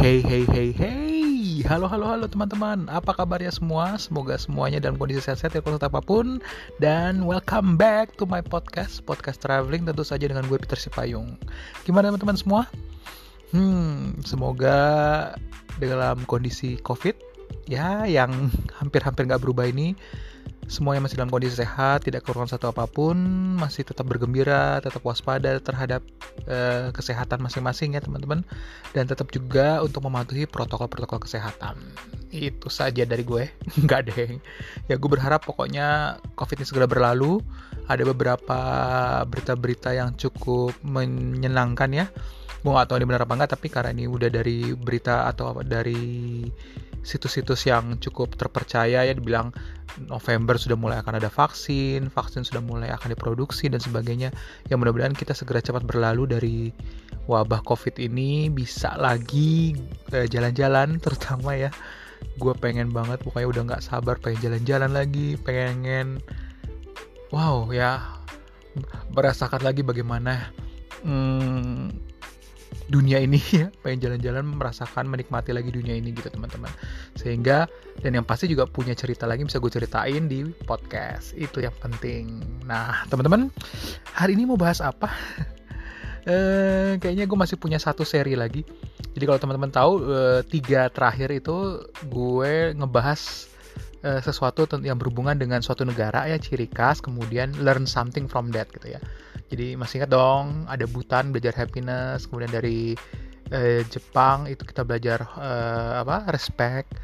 Hey hey hey hey. Halo halo halo teman-teman. Apa kabarnya semua? Semoga semuanya dalam kondisi sehat-sehat ya kalau apa pun. Dan welcome back to my podcast Podcast traveling tentu saja dengan gue Peter Sipayung. Gimana teman-teman semua? Hmm semoga dalam kondisi covid Ya yang hampir-hampir gak berubah ini semuanya masih dalam kondisi sehat, tidak kekurangan satu apa pun, masih tetap bergembira, tetap waspada terhadap uh, kesehatan masing-masing ya teman-teman, dan tetap juga untuk mematuhi protokol-protokol kesehatan. Itu saja dari gue, nggak deh. Ya gue berharap pokoknya COVID ini segera berlalu. Ada beberapa berita-berita yang cukup menyenangkan ya. Gue nggak tahu ini benar apa enggak, tapi karena ini udah dari berita atau dari situs-situs yang cukup terpercaya ya dibilang November sudah mulai akan ada vaksin, vaksin sudah mulai akan diproduksi dan sebagainya. Ya mudah-mudahan kita segera cepat berlalu dari wabah Covid ini bisa lagi eh, jalan-jalan terutama ya. Gue pengen banget pokoknya udah nggak sabar pengen jalan-jalan lagi, pengen wow ya merasakan lagi bagaimana hmm, dunia ini ya pengen jalan-jalan merasakan menikmati lagi dunia ini gitu teman-teman. Sehingga dan yang pasti juga punya cerita lagi bisa gue ceritain di podcast. Itu yang penting. Nah teman-teman hari ini mau bahas apa? Eh, kayaknya gue masih punya satu seri lagi. Jadi kalau teman-teman tahu eh, tiga terakhir itu gue ngebahas eh, sesuatu yang berhubungan dengan suatu negara ya ciri khas kemudian learn something from that gitu ya jadi masih ingat dong, ada Butan belajar happiness, kemudian dari eh, Jepang itu kita belajar eh, apa? respect.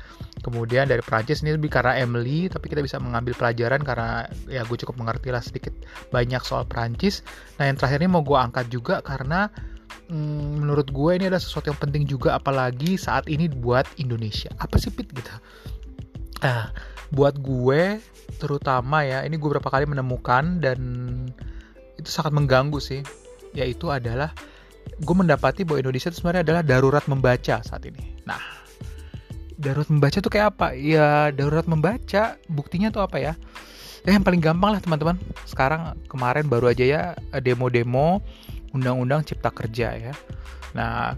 Kemudian dari Prancis ini lebih karena Emily, tapi kita bisa mengambil pelajaran karena ya gue cukup mengerti lah sedikit banyak soal Prancis. Nah yang terakhir ini mau gue angkat juga karena hmm, menurut gue ini ada sesuatu yang penting juga apalagi saat ini buat Indonesia. Apa sih Pit gitu? Nah, buat gue terutama ya, ini gue berapa kali menemukan dan itu sangat mengganggu sih. Yaitu adalah gue mendapati bahwa Indonesia itu sebenarnya adalah darurat membaca saat ini. Nah darurat membaca tuh kayak apa? Ya darurat membaca buktinya tuh apa ya? Eh, yang paling gampang lah teman-teman. Sekarang kemarin baru aja ya demo-demo undang-undang cipta kerja ya. Nah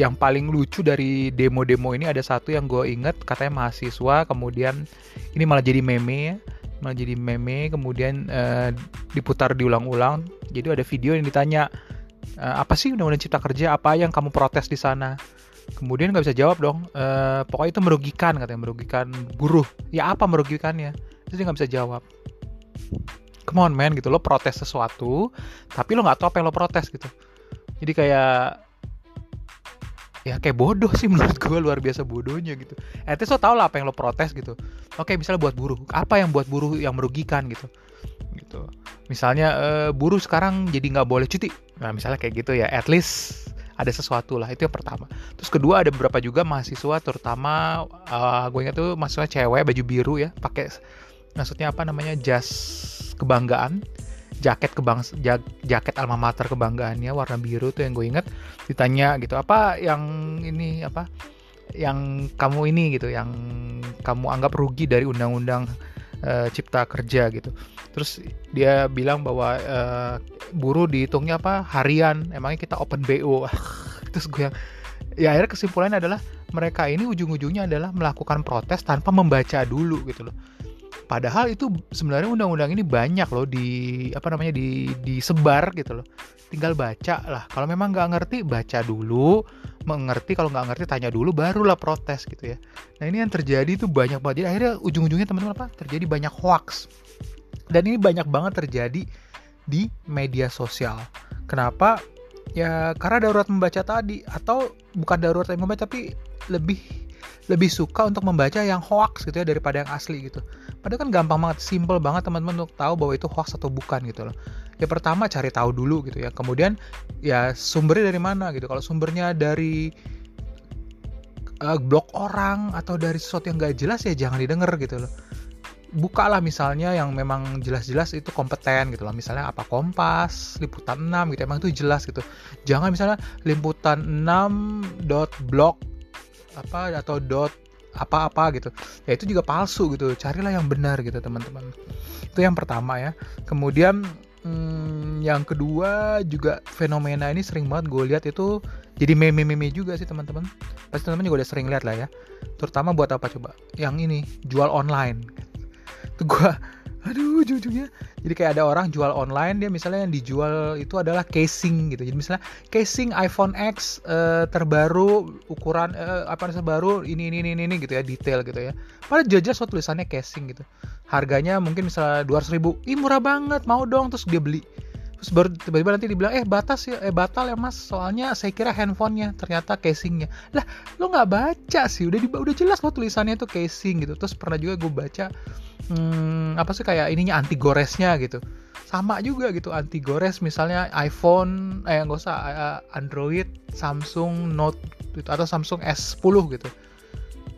yang paling lucu dari demo-demo ini ada satu yang gue inget katanya mahasiswa kemudian ini malah jadi meme ya malah jadi meme kemudian uh, diputar diulang-ulang. Jadi ada video yang ditanya uh, apa sih undang-undang cipta kerja? Apa yang kamu protes di sana? Kemudian nggak bisa jawab dong. Uh, pokoknya itu merugikan katanya merugikan buruh. Ya apa merugikannya? Terus dia nggak bisa jawab. Come on man gitu. Lo protes sesuatu tapi lo nggak tahu apa yang lo protes gitu. Jadi kayak ya kayak bodoh sih menurut gue luar biasa bodohnya gitu. Eh lo tau lah apa yang lo protes gitu. Oke misalnya buat buruh, apa yang buat buruh yang merugikan gitu, gitu. Misalnya uh, buruh sekarang jadi nggak boleh cuti, nah misalnya kayak gitu ya. At least ada sesuatu lah itu yang pertama. Terus kedua ada beberapa juga mahasiswa terutama uh, gue ingat tuh mahasiswa cewek baju biru ya, pakai maksudnya apa namanya jas kebanggaan jaket kebang jaket alma mater kebanggaannya warna biru tuh yang gue inget ditanya gitu apa yang ini apa yang kamu ini? Gitu yang kamu anggap rugi dari undang-undang uh, cipta kerja gitu. Terus dia bilang bahwa uh, buruh dihitungnya apa harian emangnya kita open bo terus gue yang ya akhirnya kesimpulannya adalah mereka ini ujung-ujungnya adalah melakukan protes tanpa membaca dulu gitu loh Padahal itu sebenarnya undang-undang ini banyak loh di apa namanya di disebar gitu loh. Tinggal baca lah. Kalau memang nggak ngerti baca dulu, mengerti kalau nggak ngerti tanya dulu, barulah protes gitu ya. Nah ini yang terjadi itu banyak banget. Jadi akhirnya ujung-ujungnya teman-teman apa? Terjadi banyak hoax. Dan ini banyak banget terjadi di media sosial. Kenapa? Ya karena darurat membaca tadi atau bukan darurat membaca tapi lebih lebih suka untuk membaca yang hoax gitu ya daripada yang asli gitu. Padahal kan gampang banget, simple banget teman-teman untuk tahu bahwa itu hoax atau bukan gitu loh. Ya pertama cari tahu dulu gitu ya. Kemudian ya sumbernya dari mana gitu. Kalau sumbernya dari uh, blog orang atau dari sesuatu yang gak jelas ya jangan didengar gitu loh. Bukalah misalnya yang memang jelas-jelas itu kompeten gitu loh. Misalnya apa Kompas, Liputan 6 gitu. Emang itu jelas gitu. Jangan misalnya Liputan 6.blog apa atau dot apa-apa gitu. Ya itu juga palsu gitu. Carilah yang benar gitu teman-teman. Itu yang pertama ya. Kemudian hmm, yang kedua juga fenomena ini sering banget gue lihat itu jadi meme-meme juga sih teman-teman. Pasti teman-teman juga udah sering lihat lah ya. Terutama buat apa coba? Yang ini jual online. Itu gue aduh ujung-ujungnya. Jadi kayak ada orang jual online dia misalnya yang dijual itu adalah casing gitu. Jadi misalnya casing iPhone X uh, terbaru ukuran uh, apa terbaru ini ini ini ini gitu ya detail gitu ya. Padahal jelas so tulisannya casing gitu. Harganya mungkin misalnya dua ribu. Ih murah banget mau dong. Terus dia beli terus baru tiba-tiba nanti dibilang eh batas ya eh batal ya mas. Soalnya saya kira handphonenya ternyata casingnya. Lah lo nggak baca sih. Udah udah jelas kok tulisannya itu casing gitu. Terus pernah juga gue baca hmm, apa sih kayak ininya anti goresnya gitu. Sama juga gitu anti gores. Misalnya iPhone eh nggak usah uh, Android Samsung Note gitu, atau Samsung S10 gitu.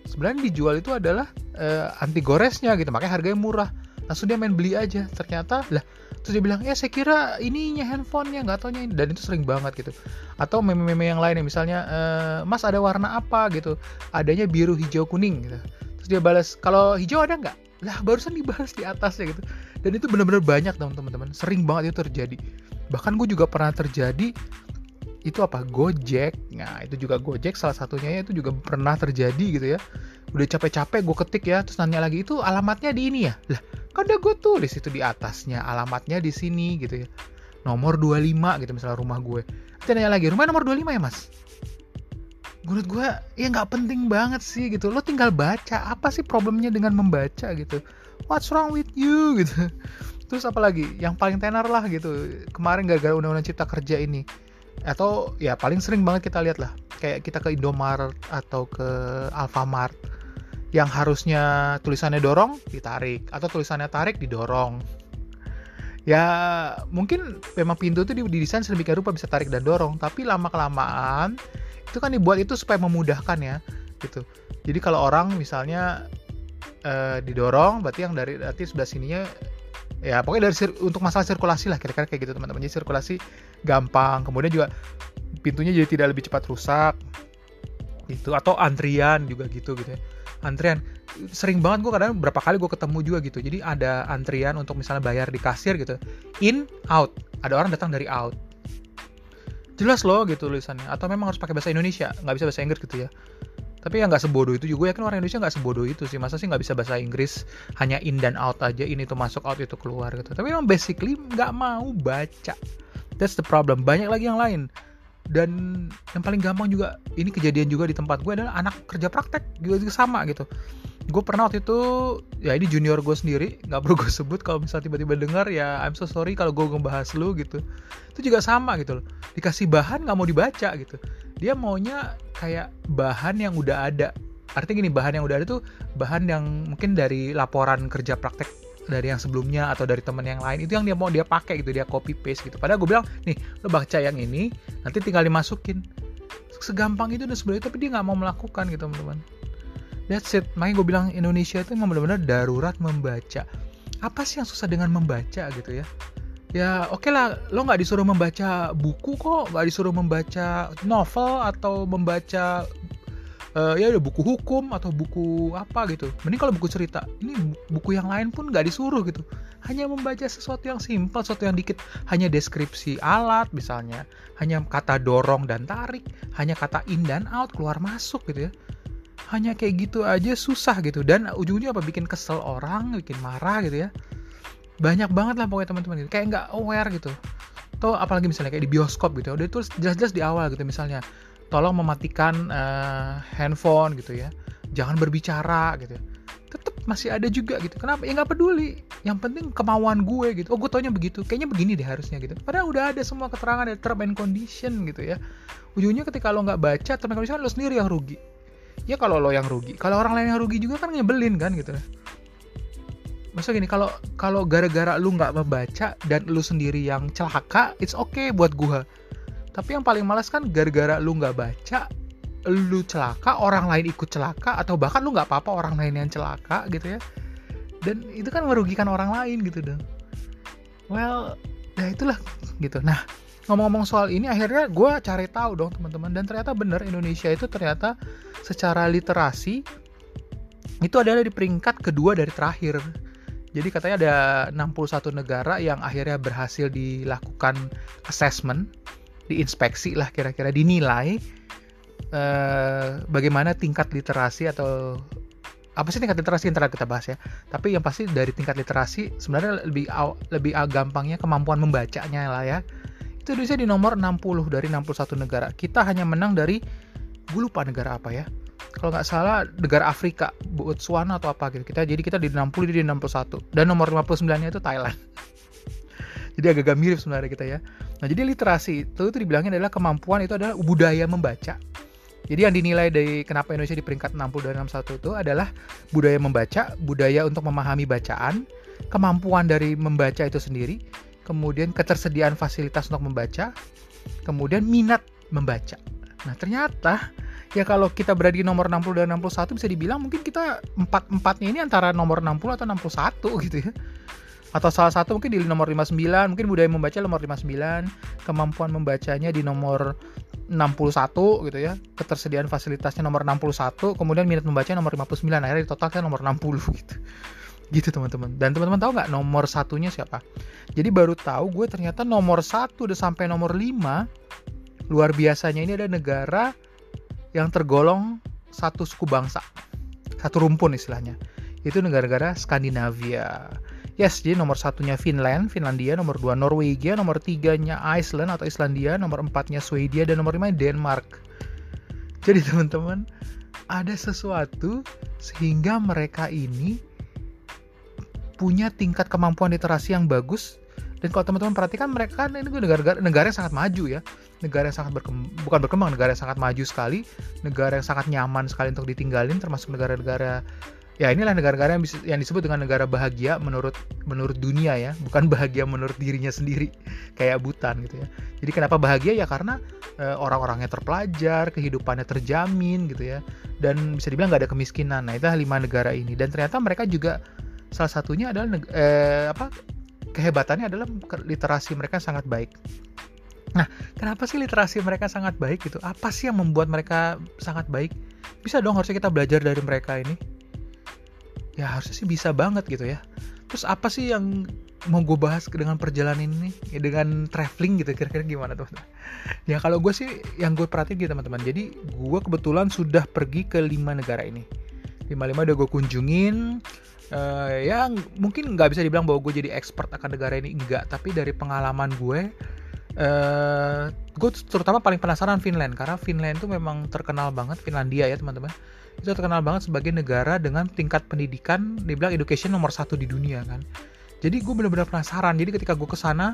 Sebenarnya dijual itu adalah uh, anti goresnya gitu. Makanya harganya murah langsung dia main beli aja. Ternyata lah terus dia bilang ya saya kira ininya handphonenya nggak taunya ini. Dan itu sering banget gitu. Atau meme-meme yang lain misalnya e, mas ada warna apa? gitu. Adanya biru hijau kuning gitu. Terus dia balas kalau hijau ada nggak? Lah barusan dibahas di atasnya gitu. Dan itu benar-benar banyak teman-teman. Sering banget itu terjadi. Bahkan gue juga pernah terjadi itu apa? Gojek. Nah itu juga Gojek salah satunya ya itu juga pernah terjadi gitu ya. Udah capek-capek gue ketik ya terus nanya lagi itu alamatnya di ini ya? Lah kan udah gue tulis itu di atasnya alamatnya di sini gitu ya. Nomor 25 gitu misalnya rumah gue. Nanti nanya lagi rumah nomor 25 ya mas? Menurut gue ya nggak penting banget sih gitu. Lo tinggal baca apa sih problemnya dengan membaca? gitu. What's wrong with you? gitu. Terus apalagi yang paling tenar lah gitu. Kemarin gara-gara undang-undang cipta kerja ini. Atau ya paling sering banget kita lihat lah. Kayak kita ke Indomaret atau ke Alfamart yang harusnya tulisannya dorong ditarik. Atau tulisannya tarik didorong. Ya mungkin memang pintu itu didesain sedemikian rupa bisa tarik dan dorong. Tapi lama kelamaan itu kan dibuat itu supaya memudahkan ya gitu. Jadi kalau orang misalnya uh, didorong berarti yang dari berarti sebelah sininya ya pokoknya dari untuk masalah sirkulasi lah kira-kira kayak gitu teman-teman. Jadi sirkulasi gampang kemudian juga pintunya jadi tidak lebih cepat rusak itu atau antrian juga gitu gitu ya antrian. Sering banget gue kadang berapa kali gue ketemu juga gitu. Jadi ada antrian untuk misalnya bayar di kasir gitu. In out. Ada orang datang dari out. Jelas loh gitu tulisannya. Atau memang harus pakai bahasa Indonesia. Nggak bisa bahasa Inggris gitu ya. Tapi ya nggak sebodoh itu juga ya. Kan orang Indonesia nggak sebodoh itu sih. Masa sih nggak bisa bahasa Inggris? Hanya in dan out aja. Ini tuh masuk out itu keluar gitu. Tapi memang basically nggak mau baca. That's the problem. Banyak lagi yang lain dan yang paling gampang juga ini kejadian juga di tempat gue adalah anak kerja praktek juga, juga sama gitu. Gue pernah waktu itu ya ini junior gue sendiri nggak perlu gue sebut kalau misal tiba-tiba dengar ya I'm so sorry kalau gue ngebahas lu gitu. Itu juga sama gitu loh. Dikasih bahan nggak mau dibaca gitu. Dia maunya kayak bahan yang udah ada. Artinya gini bahan yang udah ada tuh bahan yang mungkin dari laporan kerja praktek dari yang sebelumnya atau dari teman yang lain itu yang dia mau dia pakai gitu dia copy paste gitu padahal gue bilang nih lo baca yang ini nanti tinggal dimasukin segampang itu dan sebenarnya tapi dia nggak mau melakukan gitu teman-teman That's it. Makanya gue bilang Indonesia itu memang benar-benar darurat membaca. Apa sih yang susah dengan membaca gitu ya? Ya oke okay lah, lo nggak disuruh membaca buku kok, nggak disuruh membaca novel atau membaca uh, ya udah buku hukum atau buku apa gitu. Mending kalau buku cerita, ini buku yang lain pun nggak disuruh gitu. Hanya membaca sesuatu yang simpel, sesuatu yang dikit, hanya deskripsi alat misalnya, hanya kata dorong dan tarik, hanya kata in dan out keluar masuk gitu ya. Hanya kayak gitu aja susah gitu. Dan ujungnya apa? Bikin kesel orang bikin marah gitu ya. Banyak banget lah pokoknya teman-teman gitu. Kayak nggak aware gitu. Atau apalagi misalnya kayak di bioskop gitu udah itu jelas-jelas di awal gitu misalnya tolong mematikan uh, handphone gitu ya. Jangan berbicara gitu tetap masih ada juga gitu. Kenapa? Ya nggak peduli. Yang penting kemauan gue gitu. Oh gue taunya begitu. Kayaknya begini deh harusnya gitu. Padahal udah ada semua keterangan ada term and condition gitu ya. Ujungnya ketika lo nggak baca term and condition lo sendiri yang rugi. Ya kalau lo yang rugi. Kalau orang lain yang rugi juga kan nyebelin kan gitu. Masa gini kalau kalau gara-gara lu nggak membaca dan lu sendiri yang celaka it's okay buat gua tapi yang paling males kan gara-gara lu nggak baca lu celaka orang lain ikut celaka atau bahkan lu nggak apa-apa orang lain yang celaka gitu ya. Dan itu kan merugikan orang lain gitu dong well ya itulah gitu. Nah ngomong-ngomong soal ini akhirnya gue cari tahu dong teman-teman. Dan ternyata bener Indonesia itu ternyata secara literasi itu adalah di peringkat kedua dari terakhir. Jadi katanya ada 61 negara yang akhirnya berhasil dilakukan assessment, diinspeksi lah kira-kira dinilai eh, bagaimana tingkat literasi atau apa sih tingkat literasi internet kita bahas ya. Tapi yang pasti dari tingkat literasi sebenarnya lebih lebih gampangnya kemampuan membacanya lah ya. Itu Indonesia di nomor 60 dari 61 negara. Kita hanya menang dari gue lupa negara apa ya. Kalau nggak salah negara Afrika, Botswana atau apa gitu. Kita jadi kita di 60 di 61 dan nomor 59-nya itu Thailand. jadi agak-agak mirip sebenarnya kita ya. Nah, jadi literasi itu itu dibilangnya adalah kemampuan itu adalah budaya membaca jadi yang dinilai dari kenapa Indonesia di peringkat 60 dan 61 itu adalah budaya membaca, budaya untuk memahami bacaan, kemampuan dari membaca itu sendiri, kemudian ketersediaan fasilitas untuk membaca, kemudian minat membaca. Nah, ternyata ya kalau kita berada di nomor 60 dan 61 bisa dibilang mungkin kita empat-empatnya ini antara nomor 60 atau 61 gitu ya atau salah satu mungkin di nomor 59 mungkin budaya membaca nomor 59 kemampuan membacanya di nomor 61 gitu ya. Ketersediaan fasilitasnya nomor 61 kemudian minat membaca nomor 59 akhirnya di total kan nomor 60 gitu. Gitu teman-teman. Dan teman-teman tahu nggak nomor satunya siapa? Jadi baru tahu gue ternyata nomor satu udah sampai nomor 5 luar biasanya ini ada negara yang tergolong satu suku bangsa. Satu rumpun istilahnya. Itu negara-negara Skandinavia Yes, jadi nomor satunya Finland, Finlandia, nomor dua Norwegia, nomor tiganya Iceland atau Islandia, nomor empatnya Swedia, dan nomor lima Denmark. Jadi teman-teman, ada sesuatu sehingga mereka ini punya tingkat kemampuan literasi yang bagus. Dan kalau teman-teman perhatikan mereka kan ini negara, negara yang sangat maju ya. Negara yang sangat berkembang bukan berkembang negara yang sangat maju sekali. Negara yang sangat nyaman sekali untuk ditinggalin termasuk negara-negara ya inilah negara-negara yang, yang disebut dengan negara bahagia menurut menurut dunia ya. Bukan bahagia menurut dirinya sendiri. Kayak Butan gitu ya. Jadi kenapa bahagia? Ya karena e, orang-orangnya terpelajar kehidupannya terjamin gitu ya. Dan bisa dibilang nggak ada kemiskinan. Nah itu lima negara ini. Dan ternyata mereka juga salah satunya adalah e, apa kehebatannya adalah literasi mereka sangat baik. Nah, kenapa sih literasi mereka sangat baik gitu? Apa sih yang membuat mereka sangat baik? Bisa dong harusnya kita belajar dari mereka ini ya harusnya sih bisa banget gitu ya. Terus apa sih yang mau gue bahas dengan perjalanan ini? Ya dengan traveling gitu kira-kira gimana tuh ya kalau gue sih yang gue perhatiin gitu teman-teman. Jadi gue kebetulan sudah pergi ke lima negara ini. Lima lima udah gue kunjungin. Uh, ya mungkin nggak bisa dibilang bahwa gue jadi expert akan negara ini enggak tapi dari pengalaman gue uh, gue terutama paling penasaran Finland karena Finland itu memang terkenal banget Finlandia ya teman-teman. Itu terkenal banget sebagai negara dengan tingkat pendidikan dibilang education nomor satu di dunia kan. Jadi gue bener-bener penasaran. Jadi ketika gue ke sana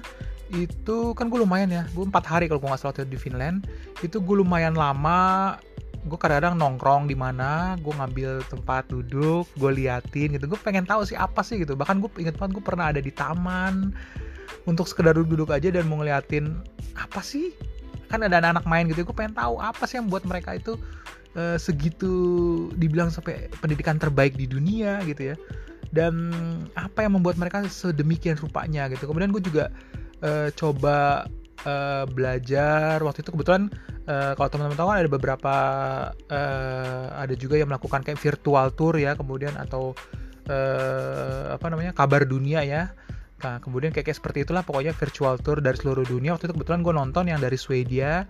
itu kan gue lumayan ya gue empat hari kalau gue nggak salah di Finland. Itu gue lumayan lama gue kadang-kadang nongkrong di mana gue ngambil tempat duduk gue liatin gitu. Gue pengen tahu sih apa sih gitu. Bahkan gue inget banget gue pernah ada di taman untuk sekedar duduk-duduk aja dan mau ngeliatin apa sih? Kan ada anak-anak main gitu gue pengen tahu apa sih yang buat mereka itu uh, segitu dibilang sampai pendidikan terbaik di dunia gitu ya. Dan apa yang membuat mereka sedemikian rupanya gitu. Kemudian gue juga uh, coba uh, belajar waktu itu kebetulan uh, kalau teman-teman tahu kan ada beberapa uh, ada juga yang melakukan kayak virtual tour ya kemudian atau uh, apa namanya kabar dunia ya Nah, kemudian kayak, kayak seperti itulah pokoknya virtual tour dari seluruh dunia. Waktu itu kebetulan gue nonton yang dari Swedia.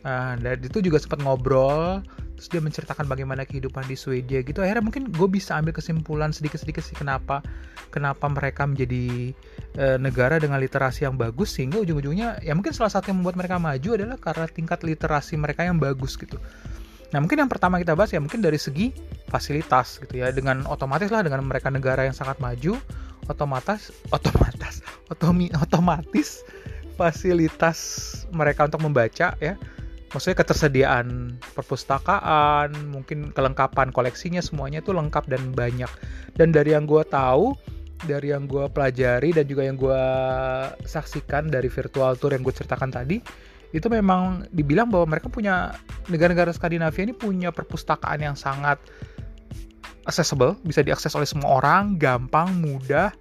Uh, dan itu juga sempat ngobrol terus dia menceritakan bagaimana kehidupan di Swedia gitu akhirnya mungkin gue bisa ambil kesimpulan sedikit-sedikit sih kenapa kenapa mereka menjadi e, negara dengan literasi yang bagus sehingga ujung-ujungnya ya mungkin salah satu yang membuat mereka maju adalah karena tingkat literasi mereka yang bagus gitu nah mungkin yang pertama kita bahas ya mungkin dari segi fasilitas gitu ya dengan otomatis lah dengan mereka negara yang sangat maju otomatis otomatis otomi, otomatis fasilitas mereka untuk membaca ya maksudnya ketersediaan perpustakaan, mungkin kelengkapan koleksinya semuanya itu lengkap dan banyak. Dan dari yang gue tahu, dari yang gue pelajari dan juga yang gue saksikan dari virtual tour yang gue ceritakan tadi, itu memang dibilang bahwa mereka punya negara-negara Skandinavia ini punya perpustakaan yang sangat accessible, bisa diakses oleh semua orang, gampang, mudah,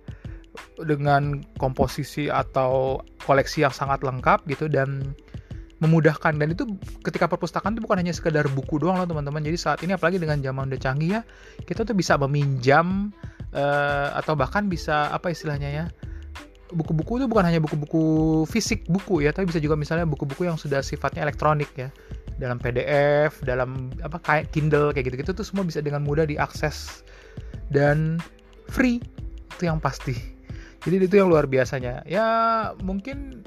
dengan komposisi atau koleksi yang sangat lengkap gitu dan memudahkan. Dan itu ketika perpustakaan itu bukan hanya sekedar buku doang loh teman-teman. Jadi saat ini apalagi dengan zaman udah canggih ya kita tuh bisa meminjam uh, atau bahkan bisa apa istilahnya ya buku-buku itu bukan hanya buku-buku fisik buku ya tapi bisa juga misalnya buku-buku yang sudah sifatnya elektronik ya. Dalam PDF dalam apa kayak Kindle kayak gitu-gitu tuh semua bisa dengan mudah diakses dan free. Itu yang pasti. Jadi itu yang luar biasanya. Ya mungkin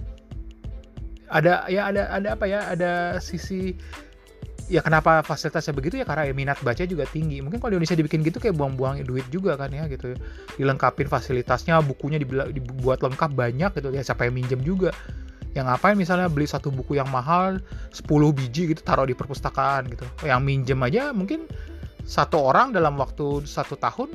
ada ya ada ada apa ya ada sisi ya kenapa fasilitasnya begitu? Ya karena ya minat baca juga tinggi. Mungkin kalau di Indonesia dibikin gitu kayak buang-buang duit juga kan ya gitu dilengkapin fasilitasnya bukunya dibuat lengkap banyak gitu. Ya siapa yang minjem juga? Yang ngapain misalnya beli satu buku yang mahal 10 biji gitu taruh di perpustakaan gitu. Yang minjem aja mungkin satu orang dalam waktu satu tahun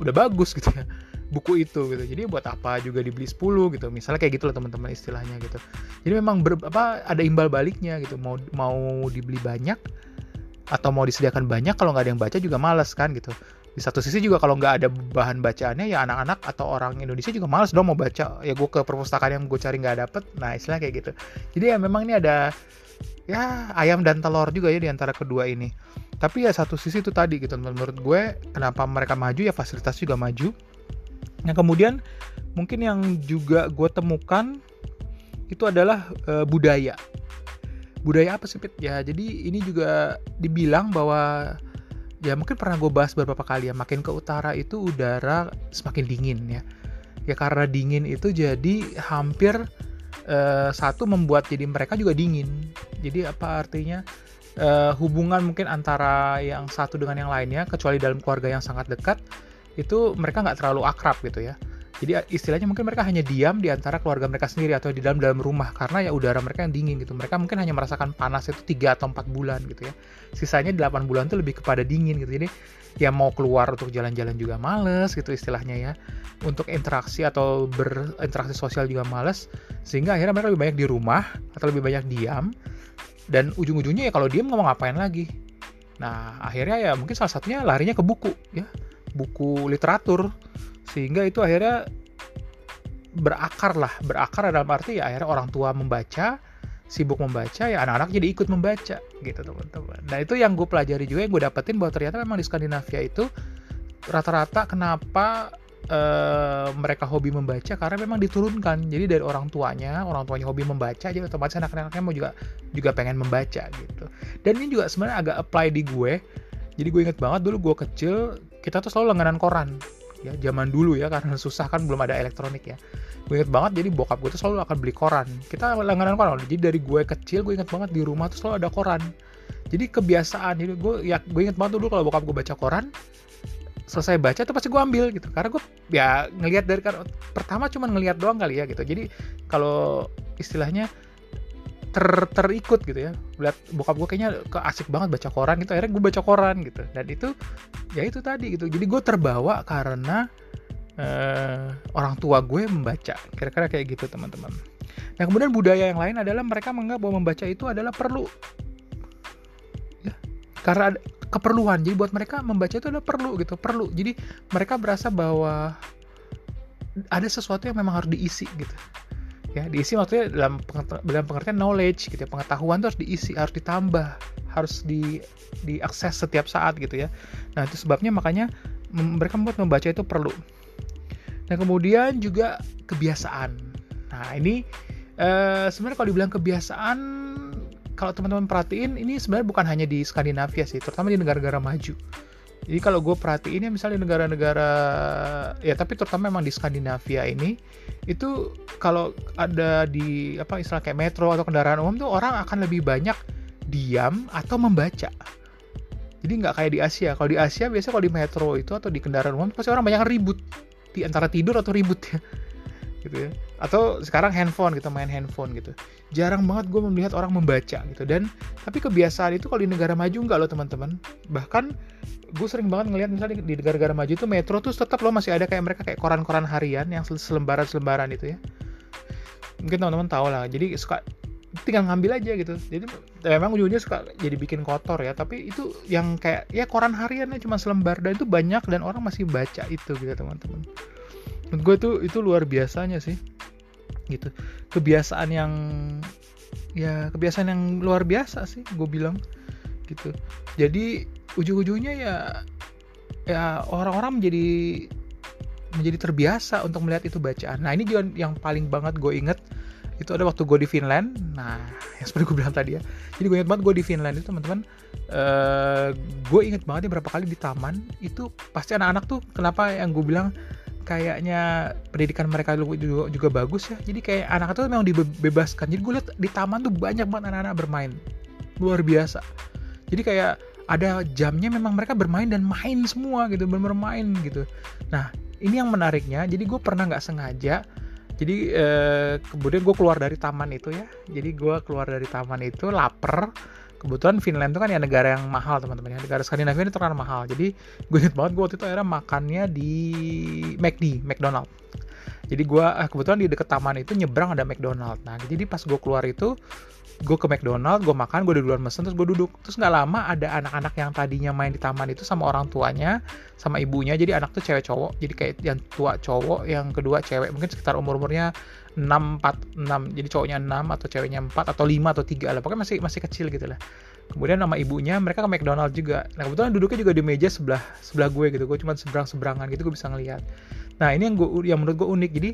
udah bagus gitu ya buku itu gitu. Jadi buat apa juga dibeli 10 gitu. Misalnya kayak gitu loh teman-teman istilahnya gitu. Jadi memang ber, apa ada imbal baliknya gitu. Mau mau dibeli banyak atau mau disediakan banyak kalau nggak ada yang baca juga males kan gitu. Di satu sisi juga kalau nggak ada bahan bacaannya ya anak-anak atau orang Indonesia juga males dong mau baca. Ya gue ke perpustakaan yang gue cari nggak dapet nah istilah kayak gitu. Jadi ya memang ini ada ya ayam dan telur juga ya di antara kedua ini. Tapi ya satu sisi itu tadi gitu. Menurut gue kenapa mereka maju ya fasilitas juga maju Yang kemudian mungkin yang juga gue temukan itu adalah e, budaya. Budaya apa sih Pit? Ya jadi ini juga dibilang bahwa ya mungkin pernah gue bahas beberapa kali ya makin ke utara itu udara semakin dingin ya. Ya karena dingin itu jadi hampir e, satu membuat jadi mereka juga dingin. Jadi apa artinya? Uh, hubungan mungkin antara yang satu dengan yang lainnya kecuali dalam keluarga yang sangat dekat itu mereka nggak terlalu akrab gitu ya. Jadi istilahnya mungkin mereka hanya diam di antara keluarga mereka sendiri atau di dalam dalam rumah karena ya udara mereka yang dingin gitu. Mereka mungkin hanya merasakan panas itu 3 atau 4 bulan gitu ya. Sisanya 8 bulan itu lebih kepada dingin gitu. Jadi ya mau keluar untuk jalan-jalan juga males gitu istilahnya ya. Untuk interaksi atau berinteraksi sosial juga males sehingga akhirnya mereka lebih banyak di rumah atau lebih banyak diam. Dan ujung-ujungnya ya kalau diam ngomong ngapain lagi? Nah akhirnya ya mungkin salah satunya larinya ke buku ya buku literatur sehingga itu akhirnya berakar lah. Berakar dalam arti ya akhirnya orang tua membaca sibuk membaca ya anak-anak jadi ikut membaca gitu teman-teman. Nah itu yang gue pelajari juga yang gue dapetin bahwa ternyata memang di Skandinavia itu rata-rata kenapa uh, mereka hobi membaca karena memang diturunkan. Jadi dari orang tuanya orang tuanya hobi membaca jadi otomatis anak-anaknya mau juga juga pengen membaca gitu. Dan ini juga sebenarnya agak apply di gue. Jadi gue inget banget dulu gue kecil kita tuh selalu langganan koran. Ya zaman dulu ya karena susah kan belum ada elektronik ya. Gue inget banget jadi bokap gue tuh selalu akan beli koran. Kita langganan koran. Jadi dari gue kecil gue inget banget di rumah tuh selalu ada koran. Jadi kebiasaan jadi gue ya gue inget banget dulu kalau bokap gue baca koran selesai baca tuh pasti gue ambil gitu. Karena gue ya ngelihat dari kan pertama cuma ngelihat doang kali ya gitu. Jadi kalau istilahnya ter terikut gitu ya. Lihat bokap gue kayaknya ke asik banget baca koran gitu. Akhirnya gue baca koran gitu. Dan itu ya itu tadi gitu. Jadi gue terbawa karena uh, orang tua gue membaca. Kira-kira kayak gitu teman-teman. Nah kemudian budaya yang lain adalah mereka menganggap bahwa membaca itu adalah perlu. Ya. Karena ada keperluan. Jadi buat mereka membaca itu adalah perlu gitu. Perlu. Jadi mereka berasa bahwa ada sesuatu yang memang harus diisi gitu ya. Diisi maksudnya dalam dalam pengertian knowledge gitu ya. Pengetahuan itu harus diisi harus ditambah harus di diakses setiap saat gitu ya. Nah itu sebabnya makanya mereka membuat membaca itu perlu. Dan kemudian juga kebiasaan. Nah ini eh, sebenarnya kalau dibilang kebiasaan kalau teman-teman perhatiin ini sebenarnya bukan hanya di Skandinavia sih terutama di negara-negara maju jadi kalau gue perhatiin ya misalnya negara-negara ya tapi terutama memang di Skandinavia ini itu kalau ada di apa istilah kayak metro atau kendaraan umum tuh orang akan lebih banyak diam atau membaca. Jadi nggak kayak di Asia. Kalau di Asia biasanya kalau di metro itu atau di kendaraan umum pasti orang banyak ribut. Di antara tidur atau ribut ya. Gitu ya. Atau sekarang handphone gitu main handphone gitu. Jarang banget gue melihat orang membaca gitu. Dan tapi kebiasaan itu kalau di negara maju nggak loh teman-teman. Bahkan gue sering banget ngelihat misalnya di negara-negara maju itu metro tuh tetap loh masih ada kayak mereka kayak koran-koran harian yang selembaran-selembaran itu ya. Mungkin teman-teman tahu lah jadi suka tinggal ngambil aja gitu. Jadi memang ujungnya suka jadi bikin kotor ya tapi itu yang kayak ya koran hariannya cuma selembar dan itu banyak dan orang masih baca itu gitu teman-teman. Menurut gue tuh itu luar biasanya sih gitu. Kebiasaan yang ya kebiasaan yang luar biasa sih gue bilang gitu. Jadi ujung-ujungnya ya ya orang-orang menjadi menjadi terbiasa untuk melihat itu bacaan. Nah ini juga yang paling banget gue inget itu ada waktu gue di Finland. Nah yang seperti gue bilang tadi ya. Jadi gue inget banget gue di Finland itu teman-teman uh, gue inget banget ya berapa kali di taman itu pasti anak-anak tuh kenapa yang gue bilang kayaknya pendidikan mereka juga, juga bagus ya. Jadi kayak anak itu memang dibebaskan. Jadi gue lihat di taman tuh banyak banget anak-anak bermain. Luar biasa jadi kayak ada jamnya memang mereka bermain dan main semua gitu bermain gitu. Nah ini yang menariknya jadi gue pernah nggak sengaja jadi eh, kemudian gue keluar dari taman itu ya jadi gue keluar dari taman itu lapar kebetulan Finland itu kan ya negara yang mahal teman-teman ya negara Skandinavia ini terkenal mahal jadi gue inget banget gue waktu itu akhirnya makannya di McD McDonald. Jadi gue eh, kebetulan di deket taman itu nyebrang ada McDonald. Nah jadi pas gue keluar itu gue ke McDonald gue makan gue duluan mesen terus gue duduk. Terus nggak lama ada anak-anak yang tadinya main di taman itu sama orang tuanya sama ibunya. Jadi anak tuh cewek cowok. Jadi kayak yang tua cowok yang kedua cewek. Mungkin sekitar umur umurnya 6 4 6 jadi cowoknya 6 atau ceweknya 4 atau 5 atau 3 lah. Pokoknya masih masih kecil gitu lah kemudian nama ibunya mereka ke McDonald juga. Nah kebetulan duduknya juga di meja sebelah sebelah gue gitu. Gue cuma seberang seberangan gitu gue bisa ngeliat. Nah ini yang gue yang menurut gue unik. Jadi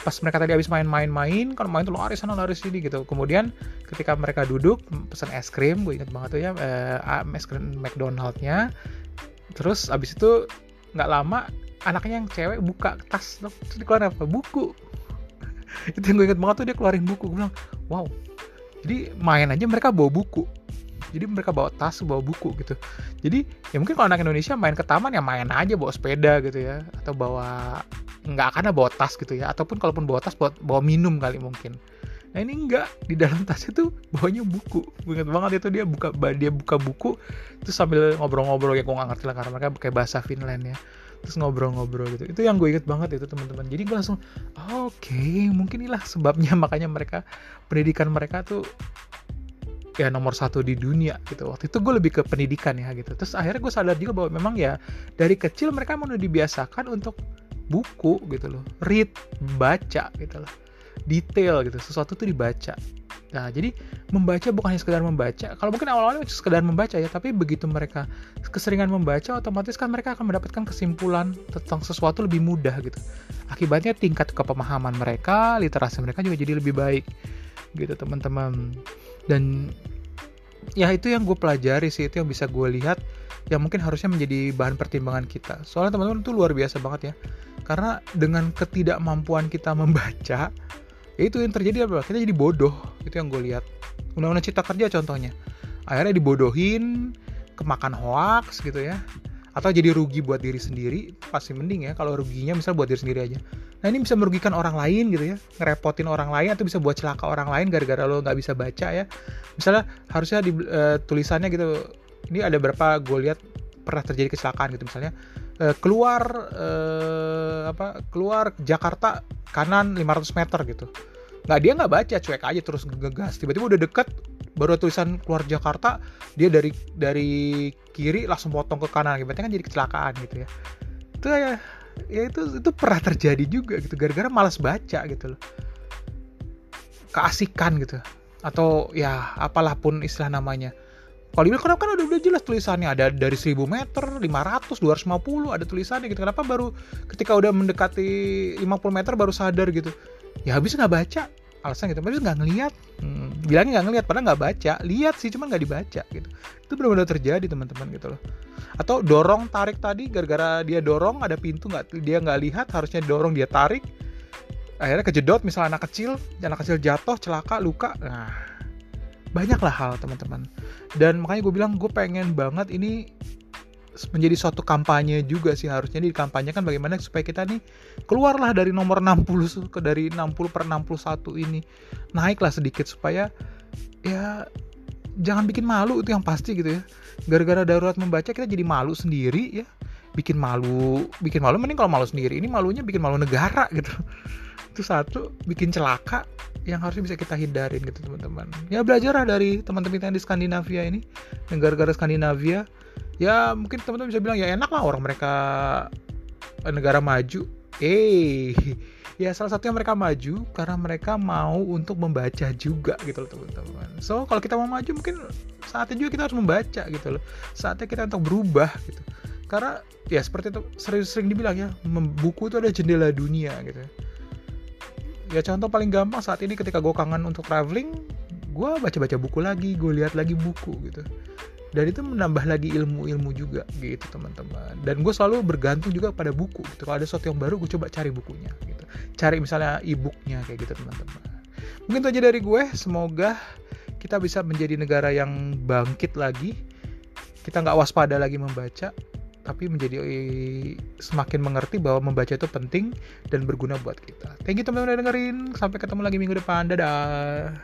pas mereka tadi habis main-main-main kalau main tuh lari sana lari sini gitu. Kemudian ketika mereka duduk pesan es krim gue inget banget tuh ya eh, es krim McDonaldnya terus abis itu nggak lama anaknya yang cewek buka tas terus dikeluarin apa? Buku. Itu yang gue inget banget tuh dia keluarin buku. Gue bilang wow. Jadi main aja mereka bawa buku jadi mereka bawa tas bawa buku gitu. Jadi ya mungkin kalau anak Indonesia main ke taman ya main aja bawa sepeda gitu ya. Atau bawa nggak akan bawa tas gitu ya. Ataupun kalaupun bawa tas bawa, bawa minum kali mungkin. Nah ini enggak di dalam tas itu bawanya buku. Inget banget itu dia buka dia buka buku terus sambil ngobrol-ngobrol. Ya gue nggak ngerti lah karena mereka pakai bahasa Finland ya. Terus ngobrol-ngobrol gitu. Itu yang gue inget banget itu teman-teman. Jadi gue langsung oke okay, mungkin inilah sebabnya. Makanya mereka pendidikan mereka tuh ya nomor satu di dunia gitu. Waktu itu gue lebih ke pendidikan ya gitu. Terus akhirnya gue sadar juga bahwa memang ya dari kecil mereka mau dibiasakan untuk buku gitu loh. Read baca gitu loh. Detail gitu sesuatu tuh dibaca. Nah jadi membaca bukan hanya sekedar membaca. Kalau mungkin awal-awalnya sekedar membaca ya tapi begitu mereka keseringan membaca otomatis kan mereka akan mendapatkan kesimpulan tentang sesuatu lebih mudah gitu. Akibatnya tingkat kepemahaman mereka literasi mereka juga jadi lebih baik gitu teman-teman dan ya itu yang gue pelajari sih itu yang bisa gue lihat yang mungkin harusnya menjadi bahan pertimbangan kita. Soalnya teman-teman itu luar biasa banget ya. Karena dengan ketidakmampuan kita membaca ya itu yang terjadi apa kita jadi bodoh. Itu yang gue lihat. Undang-undang cipta kerja contohnya. Akhirnya dibodohin kemakan hoax gitu ya atau jadi rugi buat diri sendiri pasti mending ya. Kalau ruginya misal buat diri sendiri aja. Nah ini bisa merugikan orang lain gitu ya. Ngerepotin orang lain atau bisa buat celaka orang lain gara-gara lo nggak bisa baca ya. Misalnya harusnya di uh, tulisannya gitu ini ada berapa gue lihat pernah terjadi kecelakaan gitu. Misalnya uh, keluar uh, apa keluar Jakarta kanan 500 meter gitu. Nggak dia nggak baca cuek aja terus ngegas. Tiba-tiba udah deket baru tulisan keluar Jakarta dia dari dari kiri langsung potong ke kanan. Berarti kan jadi kecelakaan gitu ya. Itu ya ya itu itu pernah terjadi juga gitu. Gara-gara malas baca gitu loh. Keasikan gitu. Atau ya apalah pun istilah namanya. Kalau dibilang kenapa kan udah, udah jelas tulisannya. Ada dari 1000 meter, 500, 250 ada tulisannya gitu. Kenapa baru ketika udah mendekati 50 meter baru sadar gitu? Ya habis nggak baca alasan gitu, habis nggak ngelihat. Hmm, bilangnya nggak ngelihat, padahal nggak baca. Lihat sih, cuman nggak dibaca gitu. Itu benar-benar terjadi teman-teman gitu loh. Atau dorong tarik tadi, gara-gara dia dorong ada pintu nggak dia nggak lihat, harusnya dorong dia tarik. Akhirnya kejedot, misalnya anak kecil, anak kecil jatuh, celaka, luka. Nah, banyaklah hal teman-teman dan makanya gue bilang gue pengen banget ini menjadi suatu kampanye juga sih harusnya. Di kampanye kan bagaimana supaya kita nih keluarlah dari nomor 60 ke dari 60 per 61 ini. Naiklah sedikit supaya ya jangan bikin malu itu yang pasti gitu ya. Gara-gara darurat membaca kita jadi malu sendiri ya. Bikin malu bikin malu mending kalau malu sendiri. Ini malunya bikin malu negara gitu. Itu satu bikin celaka yang harusnya bisa kita hindarin gitu teman-teman. Ya belajarlah dari teman-teman yang di Skandinavia ini. Negara-negara Skandinavia ya mungkin teman-teman bisa bilang ya enak lah orang mereka eh, negara maju. Eh ya salah satunya mereka maju karena mereka mau untuk membaca juga gitu loh teman-teman. So kalau kita mau maju mungkin saatnya juga kita harus membaca gitu loh. Saatnya kita untuk berubah gitu. Karena ya seperti itu sering-sering dibilang ya buku itu ada jendela dunia gitu. Ya contoh paling gampang saat ini ketika gue kangen untuk traveling gue baca-baca buku lagi gue lihat lagi buku gitu dan itu menambah lagi ilmu-ilmu juga gitu teman-teman dan gue selalu bergantung juga pada buku gitu kalau ada sesuatu yang baru gue coba cari bukunya gitu cari misalnya e-booknya kayak gitu teman-teman mungkin itu aja dari gue semoga kita bisa menjadi negara yang bangkit lagi kita nggak waspada lagi membaca tapi menjadi eh, semakin mengerti bahwa membaca itu penting dan berguna buat kita. Thank you teman-teman udah dengerin. Sampai ketemu lagi minggu depan. Dadah.